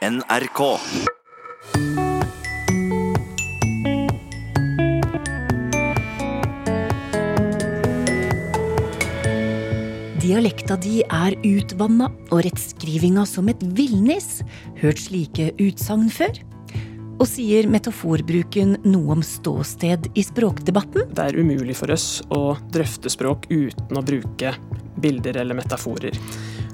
NRK. Dialekta di er utvanna og rettskrivinga som et villnis. Hørt slike utsagn før? Og sier metaforbruken noe om ståsted i språkdebatten? Det er umulig for oss å drøfte språk uten å bruke bilder eller metaforer.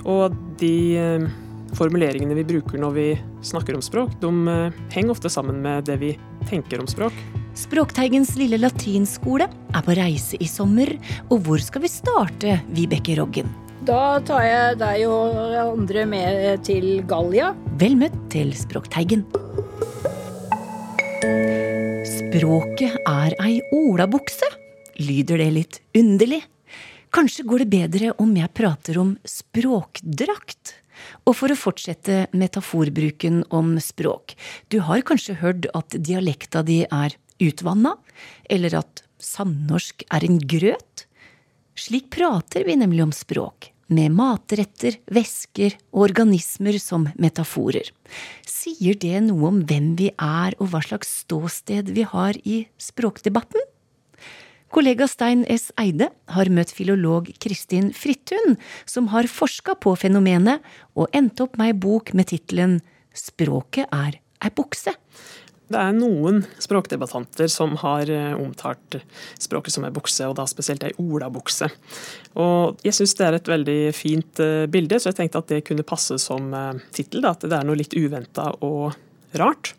Og de eh, formuleringene vi bruker når vi snakker om språk, de eh, henger ofte sammen med det vi tenker om språk. Språkteigens lille latinskole er på reise i sommer, og hvor skal vi starte, Vibeke Roggen? Da tar jeg deg og andre med til Gallia. Vel møtt til Språkteigen. Språket er ei olabukse. Lyder det litt underlig? Kanskje går det bedre om jeg prater om språkdrakt? Og for å fortsette metaforbruken om språk. Du har kanskje hørt at dialekta di er utvanna? Eller at samnorsk er en grøt? Slik prater vi nemlig om språk. Med matretter, væsker og organismer som metaforer. Sier det noe om hvem vi er og hva slags ståsted vi har i språkdebatten? Kollega Stein S. Eide har møtt filolog Kristin Frittun, som har forska på fenomenet og endt opp med ei bok med tittelen Språket er ei bukse. Det er noen språkdebattanter som har eh, omtalt språket som ei bukse, og da spesielt ei olabukse. Og jeg syns det er et veldig fint eh, bilde, så jeg tenkte at det kunne passe som eh, tittel. At det er noe litt uventa og rart.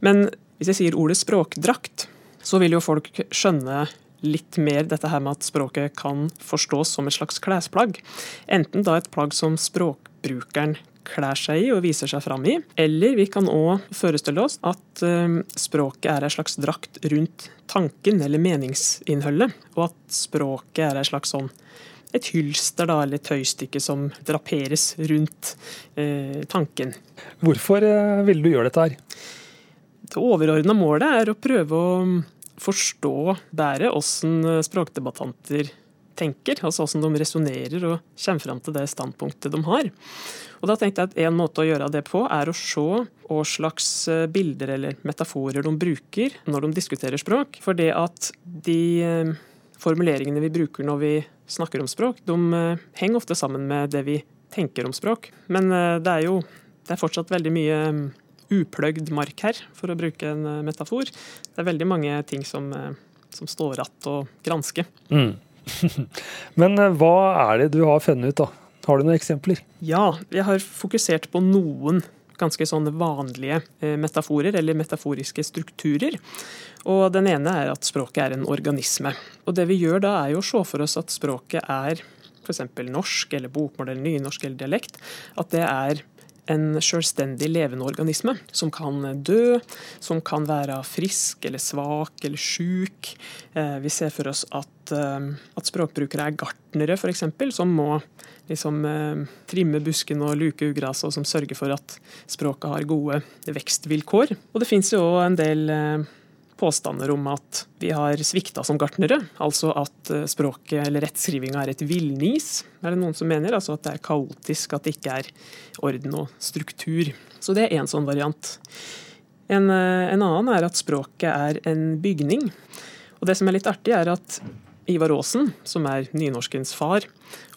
Men hvis jeg sier ordet språkdrakt, så vil jo folk skjønne litt mer dette her med at språket kan forstås som et slags klesplagg. Enten da et plagg som språkbrukeren klær seg i og viser seg fram i. Eller vi kan òg forestille oss at um, språket er ei slags drakt rundt tanken eller meningsinnholdet, og at språket er ei slags sånn et hylster da, eller et tøystykke som draperes rundt eh, tanken. Hvorfor eh, ville du gjøre dette her? Det overordna målet er å prøve å forstå bedre hvordan språkdebattanter tenker, altså hvordan de resonnerer og kommer fram til det standpunktet de har. Og da tenkte jeg at En måte å gjøre det på, er å se hva slags eh, bilder eller metaforer de bruker når de diskuterer språk. For det at de eh, formuleringene vi bruker når vi snakker om språk, de eh, henger ofte sammen med det vi tenker om språk. Men det er jo det er fortsatt veldig mye upløgd mark her, for å bruke en metafor. Det er veldig mange ting som, som står igjen å granske. Mm. Men hva er det du har funnet ut, da? Har du noen eksempler? Ja, jeg har fokusert på noen ganske sånne vanlige eh, metaforer, eller metaforiske strukturer. Og Den ene er at språket er en organisme. Og Det vi gjør da, er jo å se for oss at språket er f.eks. norsk, eller bokmål, eller nynorsk eller dialekt. At det er en selvstendig levende organisme som kan dø, som kan være frisk eller svak eller sjuk. Eh, vi ser for oss at, eh, at språkbrukere er gartnere, f.eks., som må liksom, eh, trimme busken og luke ugras, og som sørger for at språket har gode vekstvilkår. Og det fins jo en del påstander om at vi har svikta som gartnere. Altså at eh, språket eller rettskrivinga er et villnis, er det noen som mener. Altså at det er kaotisk, at det ikke er orden og struktur. Så det er én sånn variant. En, eh, en, annen er at språket er en bygning. Og det som er litt artig, er at Ivar Aasen, som er nynorskens far,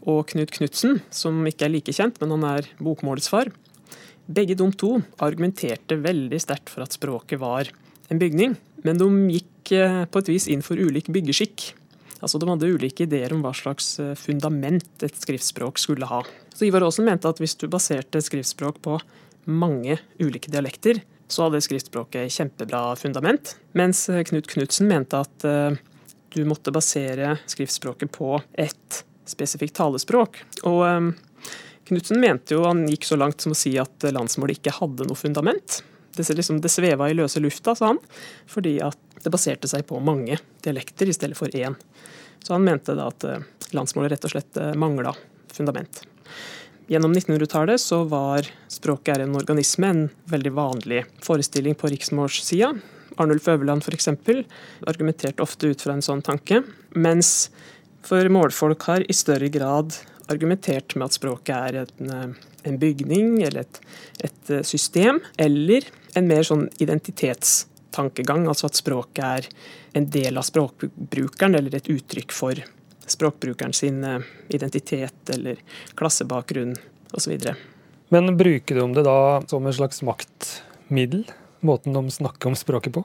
og Knut Knutsen, som ikke er like kjent, men han er bokmålets far, begge de to argumenterte veldig sterkt for at språket var en bygning. Men de gikk eh, på et vis inn for ulik byggeskikk. Altså De hadde ulike ideer om hva slags eh, fundament et skriftspråk skulle ha. Så Ivar Aasen mente at hvis du baserte et skriftspråk på mange ulike dialekter, så hadde skriftspråket kjempebra fundament. Mens eh, Knut Knutsen mente at du måtte basere skriftspråket på et spesifikt talespråk. Og Knutsen mente jo, han gikk så langt som å si at landsmålet ikke hadde noe fundament. Det, liksom, det sveva i løse lufta, sa han, fordi det baserte seg på mange dialekter i stedet for én. Så han mente da at eh, landsmålet rett og slett eh, mangla fundament. Gjennom 1900-tallet så var språket er en organisme en veldig vanlig forestilling på riksmålssida. Arnulf Øverland f.eks. argumenterte ofte ut fra en sånn tanke. Mens for målfolk har i større grad argumentert med at språket er en, eh, en bygning eller et, et, system, eller en mer sånn identitetstankegang, altså at språket er en del av språkbrukeren eller et uttrykk for språkbrukeren sin identitet eller klassebakgrunn osv. Men bruker de det da som en slags maktmiddel? Måten de snakker om språket på?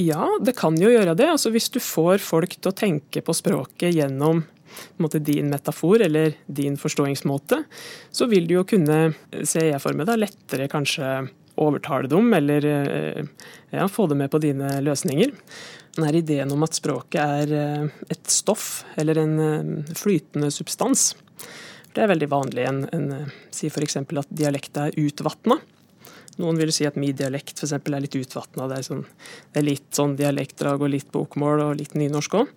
Ja, det kan jo gjøre det. Altså Hvis du får folk til å tenke på språket gjennom måte, din metafor eller din forståingsmåte, så vil du jo kunne, ser jeg for meg, da, lettere kanskje overtale dem, eller eh, ja, få dem med på dine løsninger. Denne ideen om at språket er eh, et stoff eller en eh, flytende substans, det er veldig vanlig. En, en sier f.eks. at dialekta er utvatna. Noen vil si at min dialekt for eksempel, er litt utvatna. Det, sånn, det, er litt sånn dialektdrag og litt bokmål og litt nynorsk òg.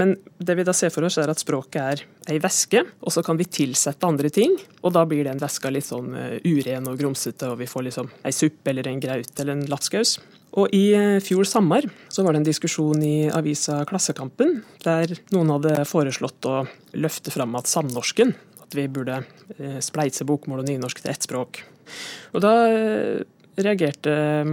Men det vi da ser for oss er at språket er ei væske, og så kan vi tilsette andre ting. Og da blir den væska litt sånn uh, uren og grumsete, og vi får liksom ei suppe eller en graut eller en lapskaus. Og i uh, fjor sommer så var det en diskusjon i avisa Klassekampen, der noen hadde foreslått å løfte fram at samnorsken, at vi burde uh, spleise bokmål og nynorsk til ett språk. Og da eh, reagerte eh,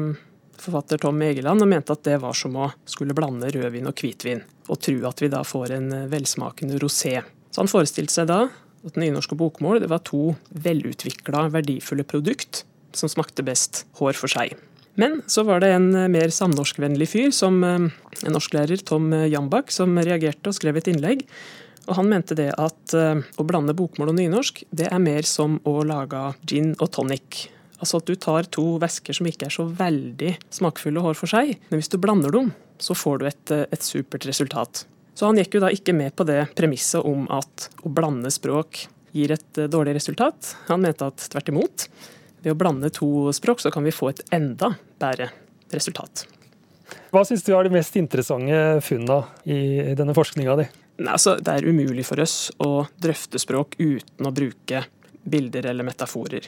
forfatter Tom Egeland og mente at det var som å skulle blande rødvin og hvitvin, og tro at vi da får en eh, velsmakende rosé. Så han forestilte seg da at nynorsk og bokmål det var to velutvikla, verdifulle produkt som smakte best hår for seg. Men så var det en mer samnorskvennlig fyr, som en norsklærer, Tom Jambak, som reagerte og skrev et innlegg og Han mente det at å blande bokmål og nynorsk, det er mer som å lage gin og tonic. Altså at du tar to væsker som ikke er så veldig smakfulle hår for seg, men hvis du blander dem, så får du et, eh, et supert resultat. Så han gikk jo da ikke med på det premisset om at å blande språk gir et eh, dårlig resultat. Han mente at tvert imot. Ved å blande to språk så kan vi få et enda bedre resultat. Hva syns du er de mest interessante funna i denne forskninga di? Altså, det er umulig for oss å drøfte språk uten å bruke bilder eller metaforer.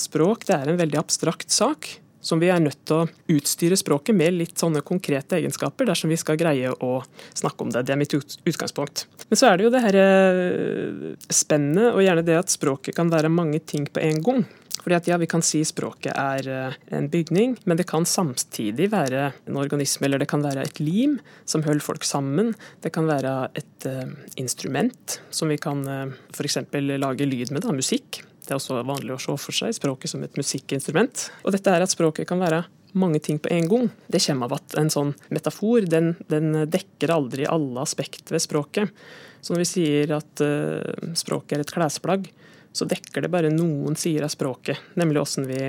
Språk det er en veldig abstrakt sak som vi er nødt til å utstyre språket med litt sånne konkrete egenskaper dersom vi skal greie å snakke om det. Det er mitt utgangspunkt. Men så er det jo det her eh, spennet, og gjerne det at språket kan være mange ting på en gang. Fordi at ja, Vi kan si språket er eh, en bygning, men det kan samtidig være en organisme, eller det kan være et lim som holder folk sammen. Det kan være et uh, instrument som vi kan uh, f.eks. lage lyd med, da, musikk. Det er også vanlig å se for seg språket som et musikkinstrument. Og dette er at språket kan være mange ting på en gang. Det kommer av at en sånn metafor den, den dekker aldri alle aspekter ved språket. Så når vi sier at uh, språket er et klesplagg, så dekker det bare noen sider av språket. Nemlig åssen vi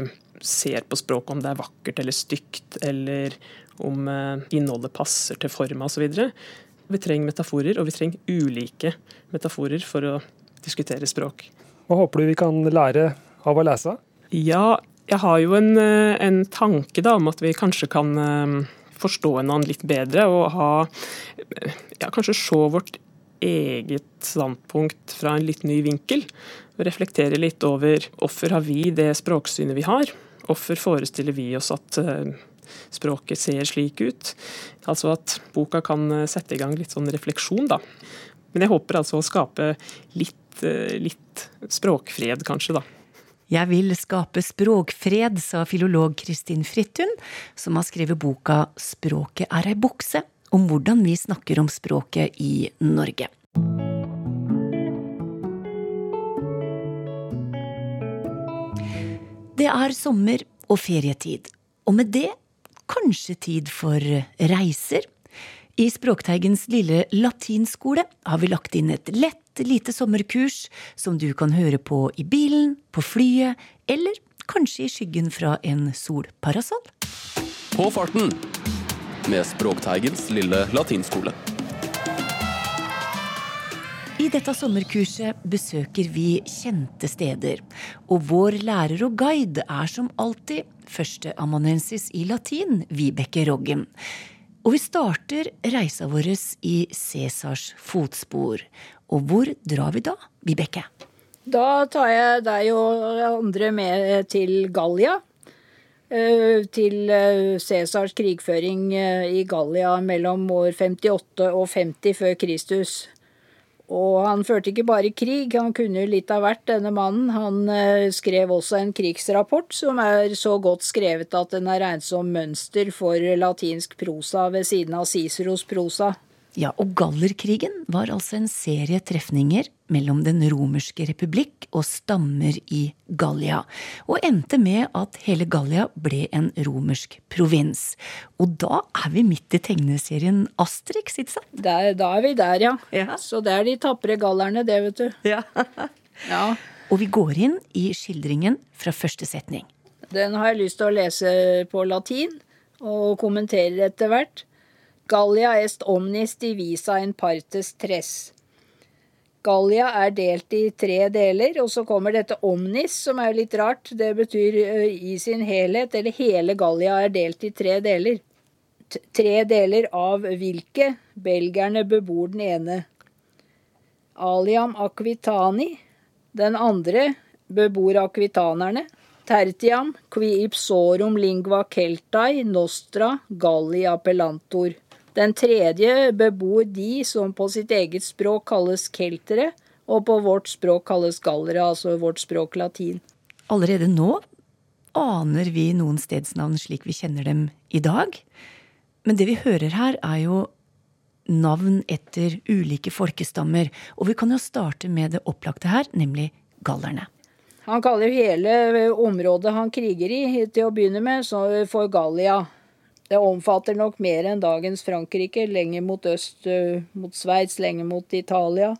ser på språket, om det er vakkert eller stygt, eller om uh, innholdet passer til forma osv. Vi trenger metaforer, og vi trenger ulike metaforer for å diskutere språk. Hva håper du vi kan lære av å lese? Ja, jeg har jo en, eh, en tanke da, om at vi kanskje kan uh, forstå en annen litt bedre, og ha ja, kanskje se vårt eget standpunkt fra en litt ny vinkel. Reflektere litt over hvorfor har vi det språksynet vi har. Hvorfor forestiller vi oss at eh, språket ser slik ut? Altså at boka kan eh, sette i gang litt sånn refleksjon, da. Men jeg håper altså å skape litt, eh, litt språkfred, kanskje, da. Jeg vil skape språkfred, sa filolog Kristin Frittun, som har skrevet boka Språket er ei bukse, om hvordan vi snakker om språket i Norge. Det er sommer og ferietid, og med det kanskje tid for reiser. I Språkteigens lille latinskole har vi lagt inn et lett lite sommerkurs som du kan høre på i bilen, på flyet eller kanskje i skyggen fra en solparasoll. På farten med Språkteigens lille latinskole. I dette sommerkurset besøker vi kjente steder, og vår lærer og guide er som alltid førsteamanuensis i latin, Vibeke Roggen. Og vi starter reisa vår i Cæsars fotspor. Og hvor drar vi da, Vibeke? Da tar jeg deg og andre med til Gallia. Eh, til eh, Cæsars krigføring eh, i Gallia mellom år 58 og 50 før Kristus. Og han førte ikke bare krig, han kunne litt av hvert, denne mannen. Han skrev også en krigsrapport som er så godt skrevet at den er regnet som mønster for latinsk prosa ved siden av Ciceros prosa. Ja, og Gallerkrigen var altså en serie trefninger mellom Den romerske republikk og stammer i Gallia, og endte med at hele Gallia ble en romersk provins. Og da er vi midt i tegneserien Asterix, ikke sant? Der, da er vi der, ja. Ja. Så det er de tapre gallerne, det, vet du. Ja. Ja. Og vi går inn i skildringen fra første setning. Den har jeg lyst til å lese på latin, og kommentere etter hvert. Gallia est omnis divisa in partes tres. Gallia er delt i tre deler, og så kommer dette omnis, som er litt rart. Det betyr i sin helhet, eller hele Gallia er delt i tre deler. Tre deler av hvilke? Belgierne bebor den ene. Aliam aquitani. Den andre bebor akvitanerne. Tertiam qui ipsorum lingua keltai nostra galli appellantor. Den tredje bebor de som på sitt eget språk kalles keltere, og på vårt språk kalles gallere, altså vårt språk latin. Allerede nå aner vi noen stedsnavn slik vi kjenner dem i dag. Men det vi hører her, er jo navn etter ulike folkestammer. Og vi kan jo starte med det opplagte her, nemlig gallerne. Han kaller hele området han kriger i, til å begynne med, så- for Gallia. Det omfatter nok mer enn dagens Frankrike, lenger mot øst, eh, mot Sveits, lenger mot Italia,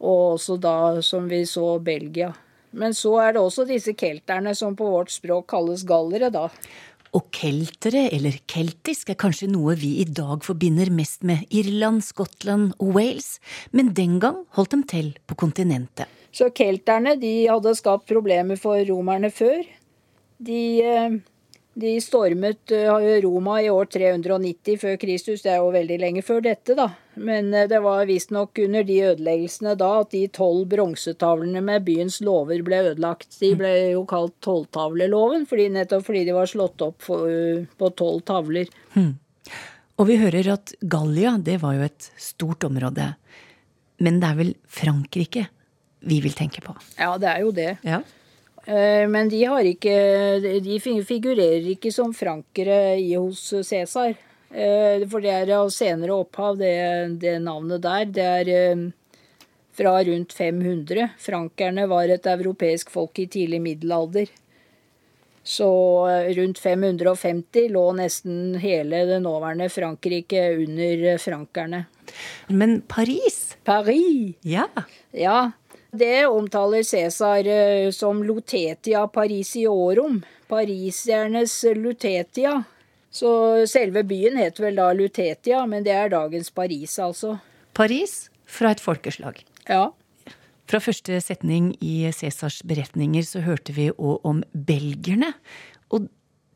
og også da, som vi så, Belgia. Men så er det også disse kelterne som på vårt språk kalles gallere, da. Og keltere, eller keltisk, er kanskje noe vi i dag forbinder mest med Irland, Skottland og Wales, men den gang holdt dem til på kontinentet. Så kelterne de hadde skapt problemer for romerne før. De, eh, de stormet eh, Roma i år 390 før Kristus. Det er jo veldig lenge før dette, da. Men eh, det var visstnok under de ødeleggelsene da at de tolv bronsetavlene med byens lover ble ødelagt. De ble jo kalt tolvtavleloven, fordi, nettopp fordi de var slått opp for, på tolv tavler. Og vi hører at Gallia, det var jo et stort område. Men det er vel Frankrike vi vil tenke på? Ja, det er jo det. Ja. Eh, Men de har ikke De figurerer ikke som frankere i hos Cæsar. Eh, For det er av senere opphav, det, det navnet der. Det er eh, fra rundt 500. Frankerne var et europeisk folk i tidlig middelalder. Så rundt 550 lå nesten hele det nåværende Frankrike under frankerne. Men Paris? Paris! Ja. Ja, det omtaler Cæsar eh, som Lutetia Parisiorum. parisernes Lutetia. Så selve byen het vel da Lutetia, men det er dagens Paris, altså. Paris fra et folkeslag. Ja. Fra første setning i Cæsars beretninger så hørte vi òg om belgerne. Og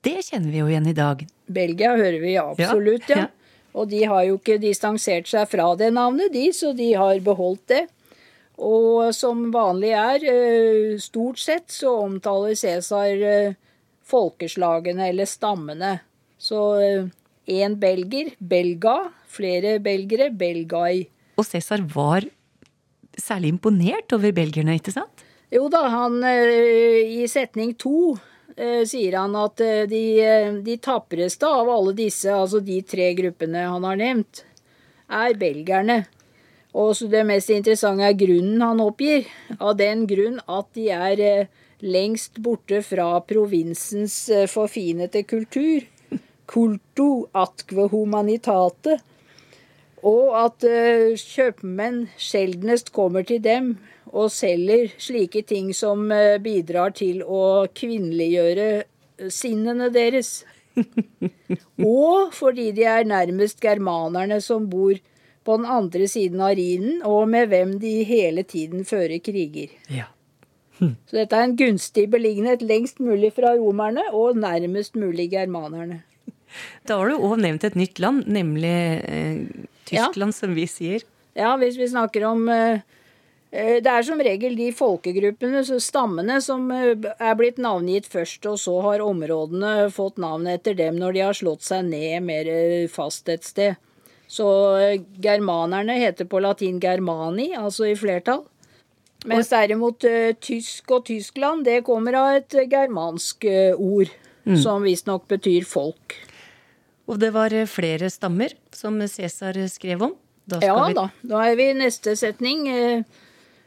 det kjenner vi jo igjen i dag. Belgia hører vi absolutt, ja. Ja. Og de har jo ikke distansert seg fra det navnet, de, så de har beholdt det. Og som vanlig er, eh, stort sett så omtaler Cæsar eh, folkeslagene eller stammene. Så én belger, belga, flere belgere, belgai. Og Cæsar var særlig imponert over belgerne, ikke sant? Jo da, han eh, i setning to eh, sier han at eh, de, eh, de tapreste av alle disse, altså de tre gruppene han har nevnt, er belgerne. Og så det mest interessante er grunnen han oppgir. Av den grunn at de er eh, lengst borte fra provinsens eh, forfinete kultur. Culto atque humanitate. Og at eh, kjøpmenn sjeldnest kommer til dem og selger slike ting som bidrar til å kvinneliggjøre sinnene deres. og fordi de er nærmest germanerne som bor på den andre siden av Rhinen, og med hvem de hele tiden fører kriger. Ja. Så dette er en gunstig beliggenhet lengst mulig fra romerne og nærmest mulig germanerne. Da har du òg nevnt et nytt land, nemlig eh, Tyskland, som vi sier. Ja, hvis vi snakker om eh, eh, Det er som regel de folkegruppene, så stammene, som eh, er blitt navngitt først, og så har områdene fått navn etter dem når de har slått seg ned mer eh, fast et sted. Så eh, germanerne heter på latin germani, altså i flertall. Mens derimot eh, tysk og Tyskland, det kommer av et eh, germansk ord. Som visstnok betyr folk. Og det var flere stammer som Cæsar skrev om. Da Ja vi- da. Da er vi i neste setning.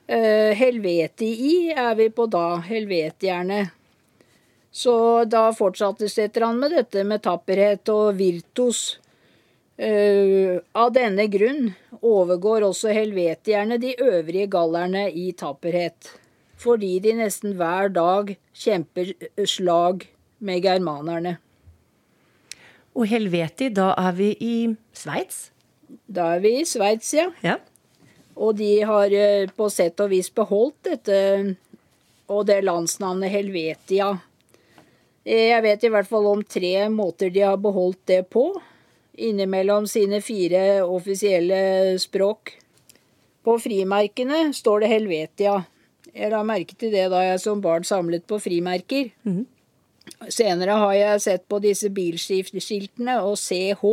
Helvetii er vi på da. Helvetierne. Så da fortsetter han med dette med tapperhet og virtus. Eh, av denne grunn overgår også helvetierne de øvrige gallerne i tapperhet. Fordi de nesten hver dag kjemper slag med germanerne. Og Helveti, da er vi i Sveits. Da er vi i Sveits, ja. Ja. Og de har eh, på sett og vis beholdt dette og det landsnavnet Helvetia. Eh, Jeg vet i hvert fall om tre måter de har beholdt det på. Innimellom sine fire offisielle språk. På frimerkene står det Helvetia. Jeg la merke til det da jeg som barn samlet på frimerker. Senere har jeg sett på disse bilskiltene, og CH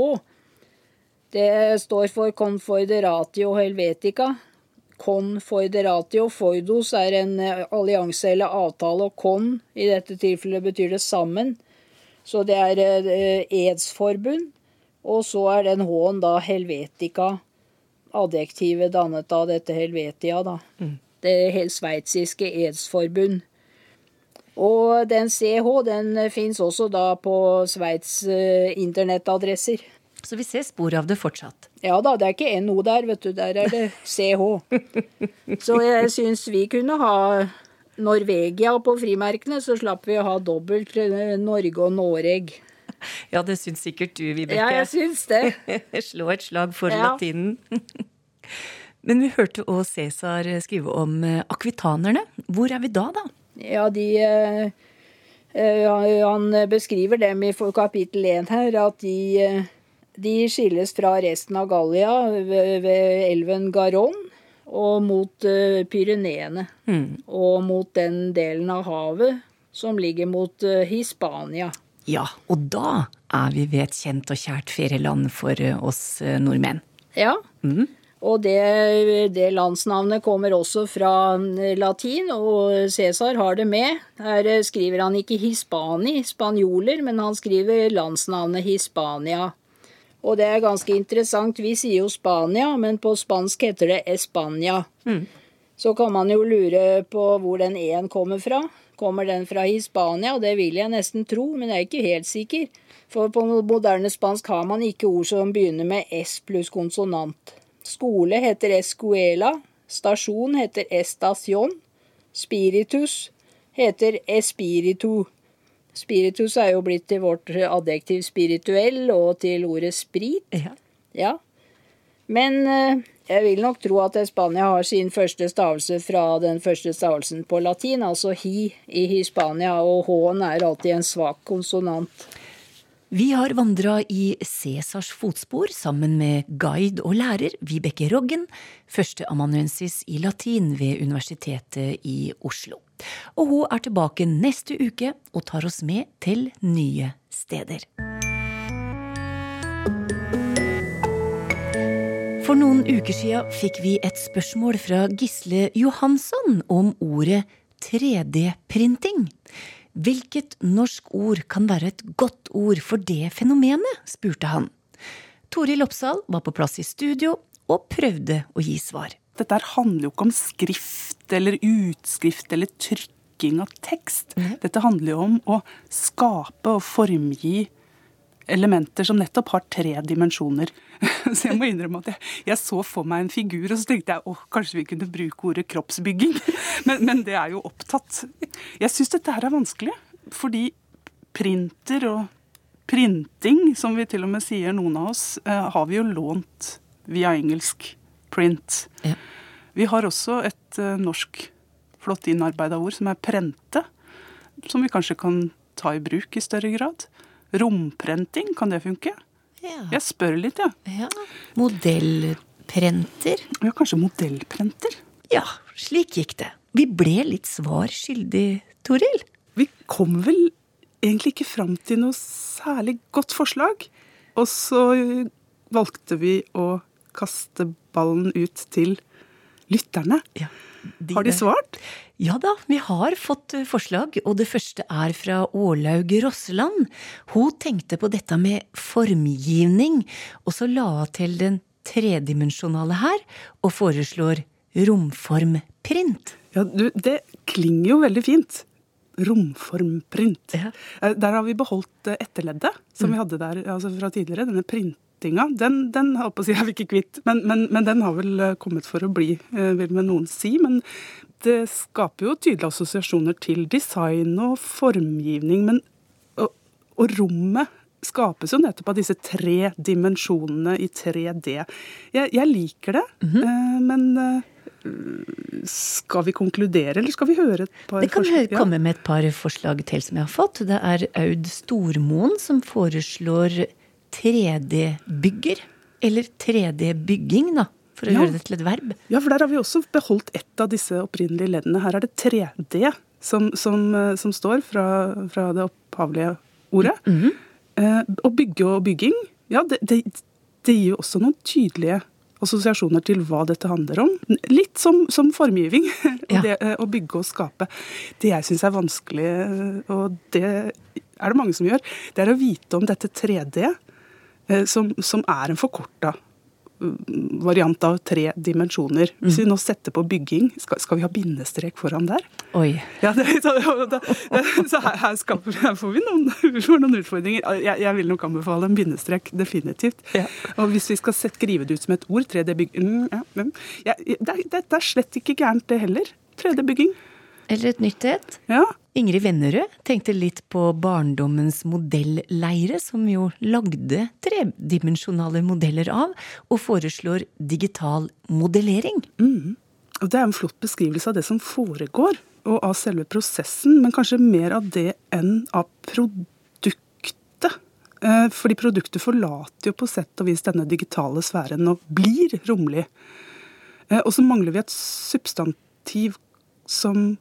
det står for Conforderatio Helvetica. Conforderatio Fordos er en eh, allianse eller avtale, og con i dette tilfellet betyr det sammen. Så det er eh, edsforbund. Og så er den H-en da Helvetica, adjektivet dannet av dette Helvetia, da. Det helt sveitsiske edsforbund. Og den CH den fins også da på Sveits eh, internettadresser. Så vi ser spor av det fortsatt. Ja da, det er ikke NO der, vet du. Der er det CH. Så jeg syns vi kunne ha Norvegia på frimerkene, så slapp vi å ha dobbelt eh, Norge og Noreg. Ja, det syns sikkert du, Vibeke. Ja, jeg syns det. Slå et slag for Ja. latinen. Men vi hørte òg Cæsar skrive om eh, akvitanerne. Hvor er vi da, da? Ja, de eh, eh, Han beskriver dem i kapittel 1 her, at de, de skilles fra resten av Gallia ved, ved elven Garonne og mot Pyreneene. Pyreneene. Og mot den delen av havet som ligger mot Hispania. Ja, og da er vi ved et kjent og kjært ferieland for eh, oss eh, nordmenn. Ja. Og det, det landsnavnet kommer også fra latin, og Cæsar har det med. Her eh, skriver han ikke hispani, spanjoler, men han skriver landsnavnet Hispania. Og det er ganske interessant. Vi sier jo Spania, men på spansk heter det Espania. Så kan man jo lure på hvor den E-en kommer fra. Kommer den fra Hispania? Og Det vil jeg nesten tro, men jeg er ikke helt sikker. For på moderne spansk har man ikke ord som begynner med S pluss konsonant. Skole heter escuela. Stasjon heter estación. Spiritus heter espiritu. Spiritus er jo blitt til vårt adjektiv spirituell og til ordet sprit. Ja. Ja. Men eh, jeg vil nok tro at Spania har sin første stavelse fra den første stavelsen på latin, altså hi i Hispania, og h-en er alltid en svak konsonant. Vi har vandra i Cæsars fotspor sammen med guide og lærer Vibeke Roggen, førsteamanuensis i latin ved Universitetet i Oslo. Og hun er tilbake neste uke og tar oss med til nye steder. For noen uker siden fikk vi et spørsmål fra Gisle Johansson om ordet 3D-printing. Hvilket norsk ord kan være et godt ord for det fenomenet, spurte han. Toril Oppsal var på plass i studio og prøvde å gi svar. Dette her handler jo ikke om skrift eller utskrift eller trykking av tekst. Dette handler jo om å skape og formgi elementer som nettopp har tre dimensjoner. Så jeg må innrømme at jeg, jeg så for meg en figur, og så tenkte jeg åh, kanskje vi kunne bruke ordet kroppsbygging. Men, men det er jo opptatt. Jeg syns dette her er vanskelig, fordi printer og printing, som vi til og med sier noen av oss, eh, har vi jo lånt via engelsk print. Ja. Vi har også et eh, norsk flott innarbeida ord som er prente, som vi kanskje kan ta i bruk i større grad. Romprenting, kan det funke? Ja. Jeg spør litt, jeg. Ja. ja. Modellprenter? ja, kanskje modellprenter? Ja, slik gikk det. Vi ble litt svar skyldig, Toril. Vi kom vel egentlig ikke fram til noe særlig godt forslag. Og så valgte vi å kaste ballen ut til lytterne. Ja, Har de svart? Ja da, vi har fått eh, forslag, og det første er fra Ålaug Rosseland. Hun tenkte på dette med formgivning, og så la hun til den tredimensjonale her, og foreslår romformprint. Ja, du, det klinger jo veldig fint. Romformprint. Ja. Eh, Der har vi beholdt eh, etterleddet som vi hadde der altså fra tidligere. Denne printinga. Den, den holdt på å er vi ikke kvitt, men, men, men den har vel eh, kommet for å bli, eh, vil vel noen si. Men det skaper jo tydelige assosiasjoner til design og formgivning. Men, og, og rommet skapes jo nettopp av disse tre dimensjonene i 3D. Jeg, jeg liker det, eh, men eh, skal vi konkludere, eller skal vi høre et par forslag? Det kan forslag? Ja. komme med et par forslag til som jeg har fått. Det er Aud Stormoen som foreslår 3D-bygger. Eller 3D-bygging, da, for å Ja. gjøre det til et verb. Ja, for der har vi også beholdt ett av disse opprinnelige leddene. Her er det 3D som, som, eh, som står fra, fra det opphavlige ordet. eh, og bygge og bygging, ja, det, det, det gir jo også noen tydelige assosiasjoner til hva dette handler om. Litt som, som formgivning. Ja. det, eh, å bygge og skape. Det jeg syns er vanskelig, eh, og det er det mange som gjør, det er å vite om dette 3D, eh, som, som er en forkorta variant av tre dimensjoner. Hvis vi nå setter på bygging, skal, skal vi ha bindestrek foran der? Oi. Ja, det, så, da, så her, her, skaper, her får vi noen, vi får noen utfordringer. Jeg, jeg vil nok anbefale en bindestrek, definitivt. Ja. Og hvis vi skal skrive det ut som et ord, 3D-bygging mm, ja, mm. ja, det, er- det er slett ikke gærent, det heller. 3D-bygging. Eller et nytt et. Ja. Ingrid Vennerød tenkte litt på barndommens modelleire, som jo lagde tredimensjonale modeller av, og foreslår digital modellering. Og det er en flott beskrivelse av det som foregår, og av selve prosessen, men kanskje mer av det enn av produktet. Eh, Fordi produktet forlater jo på sett og vis denne digitale sfæren og blir romlig. Eh, Og så mangler vi et substantiv som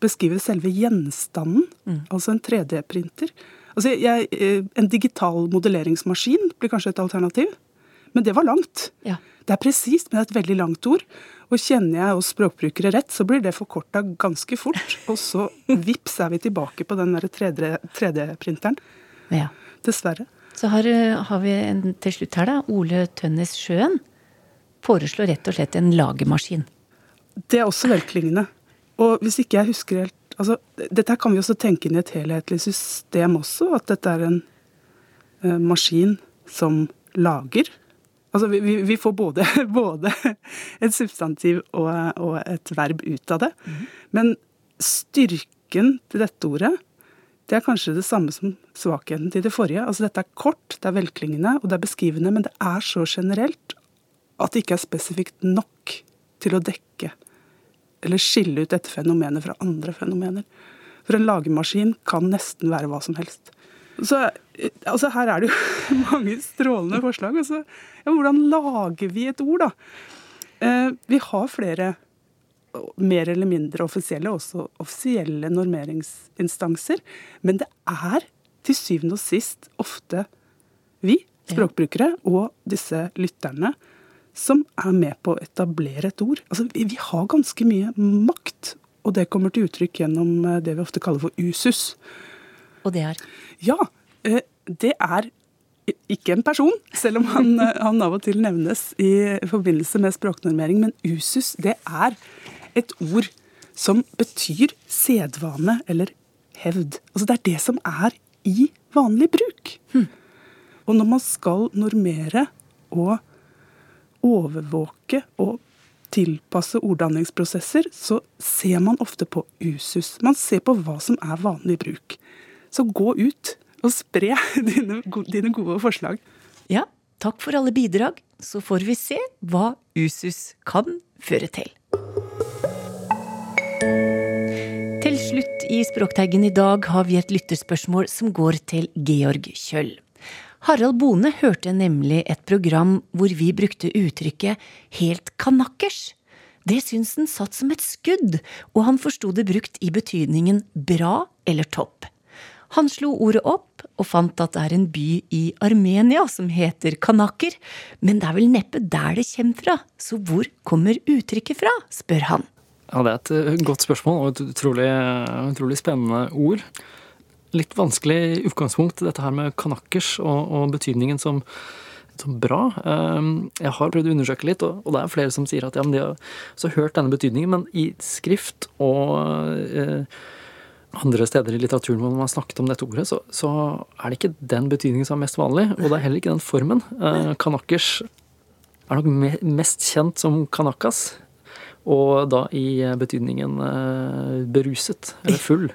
beskriver selve gjenstanden, altså en 3D-printer. Altså jeg, eh, en digital modelleringsmaskin blir kanskje et alternativ, men det var langt. Ja. Det er presist, men det er et veldig langt ord. Og kjenner jeg oss språkbrukere rett, så blir det forkorta ganske fort. Og så vips er vi tilbake på den derre 3D 3D-printeren. ja. Dessverre. Så har, eh, har vi en til slutt her, da. Ole Tønnes Sjøen foreslår rett og slett en lagermaskin. Det er også velklingende. Og hvis ikke jeg husker helt altså, Dette kan vi også tenke inn i et helhetlig system også, at dette er en eh, maskin som lager. Altså, vi, vi, vi får både, både et substantiv og, og et verb ut av det. Men styrken til dette ordet, det er kanskje det samme som svakheten til det forrige. Altså, dette er kort, det er velklingende og det er beskrivende, men det er så generelt at det ikke er spesifikt nok til å dekke eller skille ut dette fenomenet fra andre fenomener. For en lagemaskin kan nesten være hva som helst. Så altså Her er det jo mange strålende forslag. Altså, ja, hvordan lager vi et ord, da? Eh, vi har flere mer eller mindre offisielle, også offisielle normeringsinstanser. Men det er til syvende og sist ofte vi, språkbrukere, og disse lytterne, som er med på å etablere et ord. Altså, vi, vi har ganske mye makt, og det kommer til uttrykk gjennom eh, det vi ofte kaller for usus. Og det er Ja, eh, det er ikke en person, selv om han, eh, han av og til nevnes i forbindelse med språknormering. Men usus, det er et ord som betyr sedvane eller hevd. Altså det er det som er i vanlig bruk. Og når man skal normere og overvåke og tilpasse orddanningsprosesser, så ser man ofte på usus. Man ser på hva som er vanlig bruk. Så gå ut og spre dine, dine gode forslag. Ja, takk for alle bidrag, så får vi se hva usus kan føre til. Til slutt i Språkteigen i dag har vi et lytterspørsmål som går til Georg Kjøll. Harald Bone hørte nemlig et program hvor vi brukte uttrykket helt kanakkers. Det syns han satt som et skudd, og han forsto det brukt i betydningen bra eller topp. Han slo ordet opp og fant at det er en by i Armenia som heter Kanaker, men det er vel neppe der det kommer fra, så hvor kommer uttrykket fra, spør han. Ja, Det er et eh, godt spørsmål og et utrolig, utrolig spennende ord. Litt vanskelig utgangspunkt, dette her med kanakkers og, og betydningen som, som bra. Ehm, jeg har prøvd å undersøke litt, og det er flere som sier at ja, de har også hørt denne betydningen, men i skrift og eh, andre steder i litteraturen hvor man har snakket om dette ordet, så, så, er det ikke den betydningen som er mest vanlig. Og det er heller ikke den formen. Eh, kanakkers er nok mest kjent som kanakas. Og da i betydningen eh, beruset, eller full.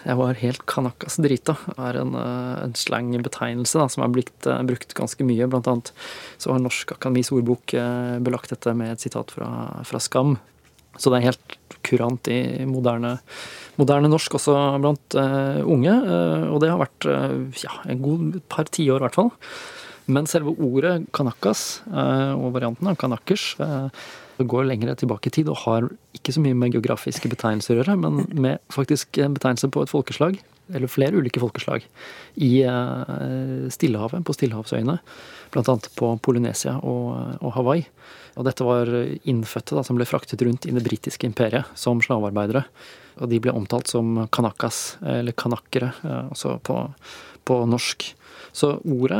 Jeg var helt kanakas drita, er en, eh, en slangbetegnelse som er blitt uh, brukt ganske mye. Blant annet så har Norsk Akademis ordbok uh, belagt dette med et sitat fra, fra, Skam. Så det er helt kurant i moderne, moderne norsk, også blant uh, unge. og det har vært ja, en god par tiår, i hvert fall. Men selve ordet kanakas og varianten av kanakkers går lenger tilbake i tid og har ikke så mye med geografiske betegnelser å gjøre, men med faktisk en betegnelse på et folkeslag, eller flere ulike folkeslag, i eh, Stillehavet, på Stillehavsøyene. Blant annet på Polynesia og, og, Hawaii. Og dette var innfødte da, som ble fraktet rundt i det britiske imperiet som slavearbeidere. Og de ble omtalt som kanakas, eller kanakkere, eh, altså på, på norsk. Så ordet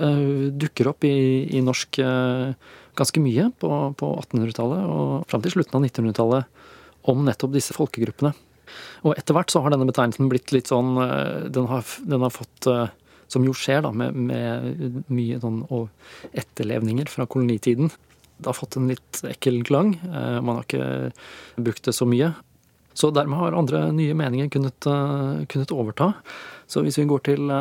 uh, dukker opp i, i norsk uh, ganske mye på, på 1800-tallet og fram til slutten av 1900-tallet om nettopp disse folkegruppene. Og etter hvert så har denne betegnelsen blitt litt sånn eh, Den har, den har fått eh, Som jo skjer da med, med mye sånn etterlevninger fra kolonitiden. Det har fått en litt ekkel klang. Eh, man har ikke brukt det så mye. Så dermed har andre nye meninger kunnet, kunnet overta. Så hvis vi går til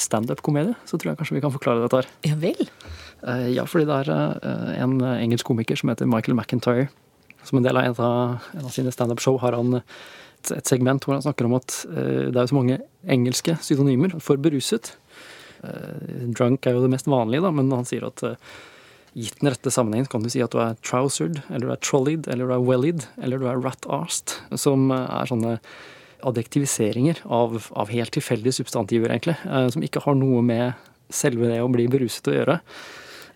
standup-komedie, så tror jeg kanskje vi kan forklare dette her. Ja vel? Eh, ja, fordi det er eh, en engelsk komiker som heter Michael McIntyre. Som en del av en av, en av sine standup-show har han et, et, segment hvor han snakker om at uh, det er jo så mange engelske synonymer for beruset. Uh, drunk er jo det mest vanlige, da, men han sier at uh, gitt den rette sammenhengen kan du si at du er trousered, eller du er trolleyed, eller du er wellied, eller du er rat-arsed. Som er sånne adjektiviseringer av, av helt tilfeldige substantiver, egentlig. Som ikke har noe med selve det å bli beruset å gjøre.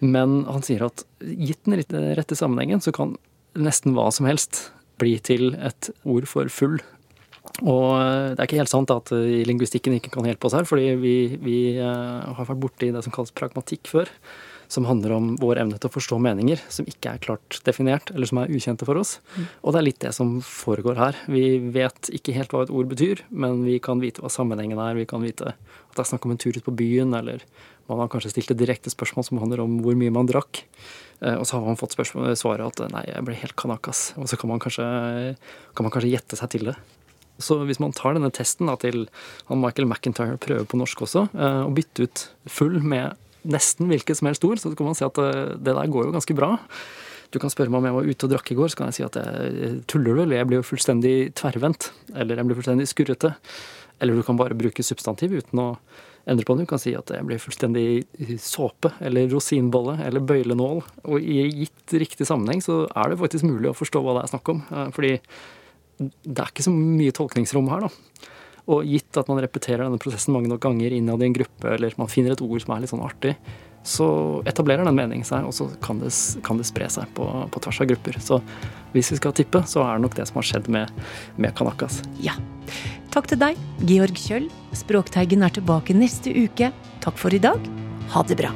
Men han sier at gitt den rette sammenhengen, så kan nesten hva som helst bli til et ord for full. Og eh, det er ikke helt sant at eh, lingvistikken ikke kan hjelpe oss her, fordi vi, vi eh, har vært borti det som kalles pragmatikk før. Som handler om vår evne til å forstå meninger som ikke er klart definert, eller som er ukjente for oss. Mm. Og det er litt det som foregår her. Vi vet ikke helt hva et ord betyr, men vi kan vite hva sammenhengen er. Vi kan vite at det er snakk om en tur ut på byen, eller man har kanskje stilt et direkte spørsmål som handler om hvor mye man drakk. Eh, og så har man fått svaret at nei, jeg ble helt kanakas. Og så kan man kanskje, kan man kanskje gjette seg til det. Så hvis man tar denne testen da, til han Michael McIntyre prøver på norsk også, eh, og bytter ut full med nesten hvilket som helst ord, så kan man si at eh, det der går jo ganske bra. Du kan spørre meg om jeg var ute og drakk i går, så kan jeg si at jeg tuller du, eller jeg blir jo fullstendig tverrvendt. Eller jeg blir fullstendig skurrete. Eller du kan bare bruke substantiv uten å endre på det. Du kan si at jeg blir fullstendig såpe eller rosinbolle eller bøylenål. Og i gitt riktig sammenheng så er det faktisk mulig å forstå hva det er snakk om. Eh, fordi det er ikke så mye tolkningsrom her, da. Og gitt at man repeterer denne prosessen mange nok ganger innad i en gruppe, eller man finner et ord som er litt sånn artig, så etablerer den meningen seg, og så kan det, kan det spre seg på, på, tvers av grupper. Så hvis vi skal tippe, så er det nok det som har skjedd med, med Kanakas. Ja. Takk til deg, Georg Kjøll. Språkteigen er tilbake neste uke. Takk for i dag. Ha det bra.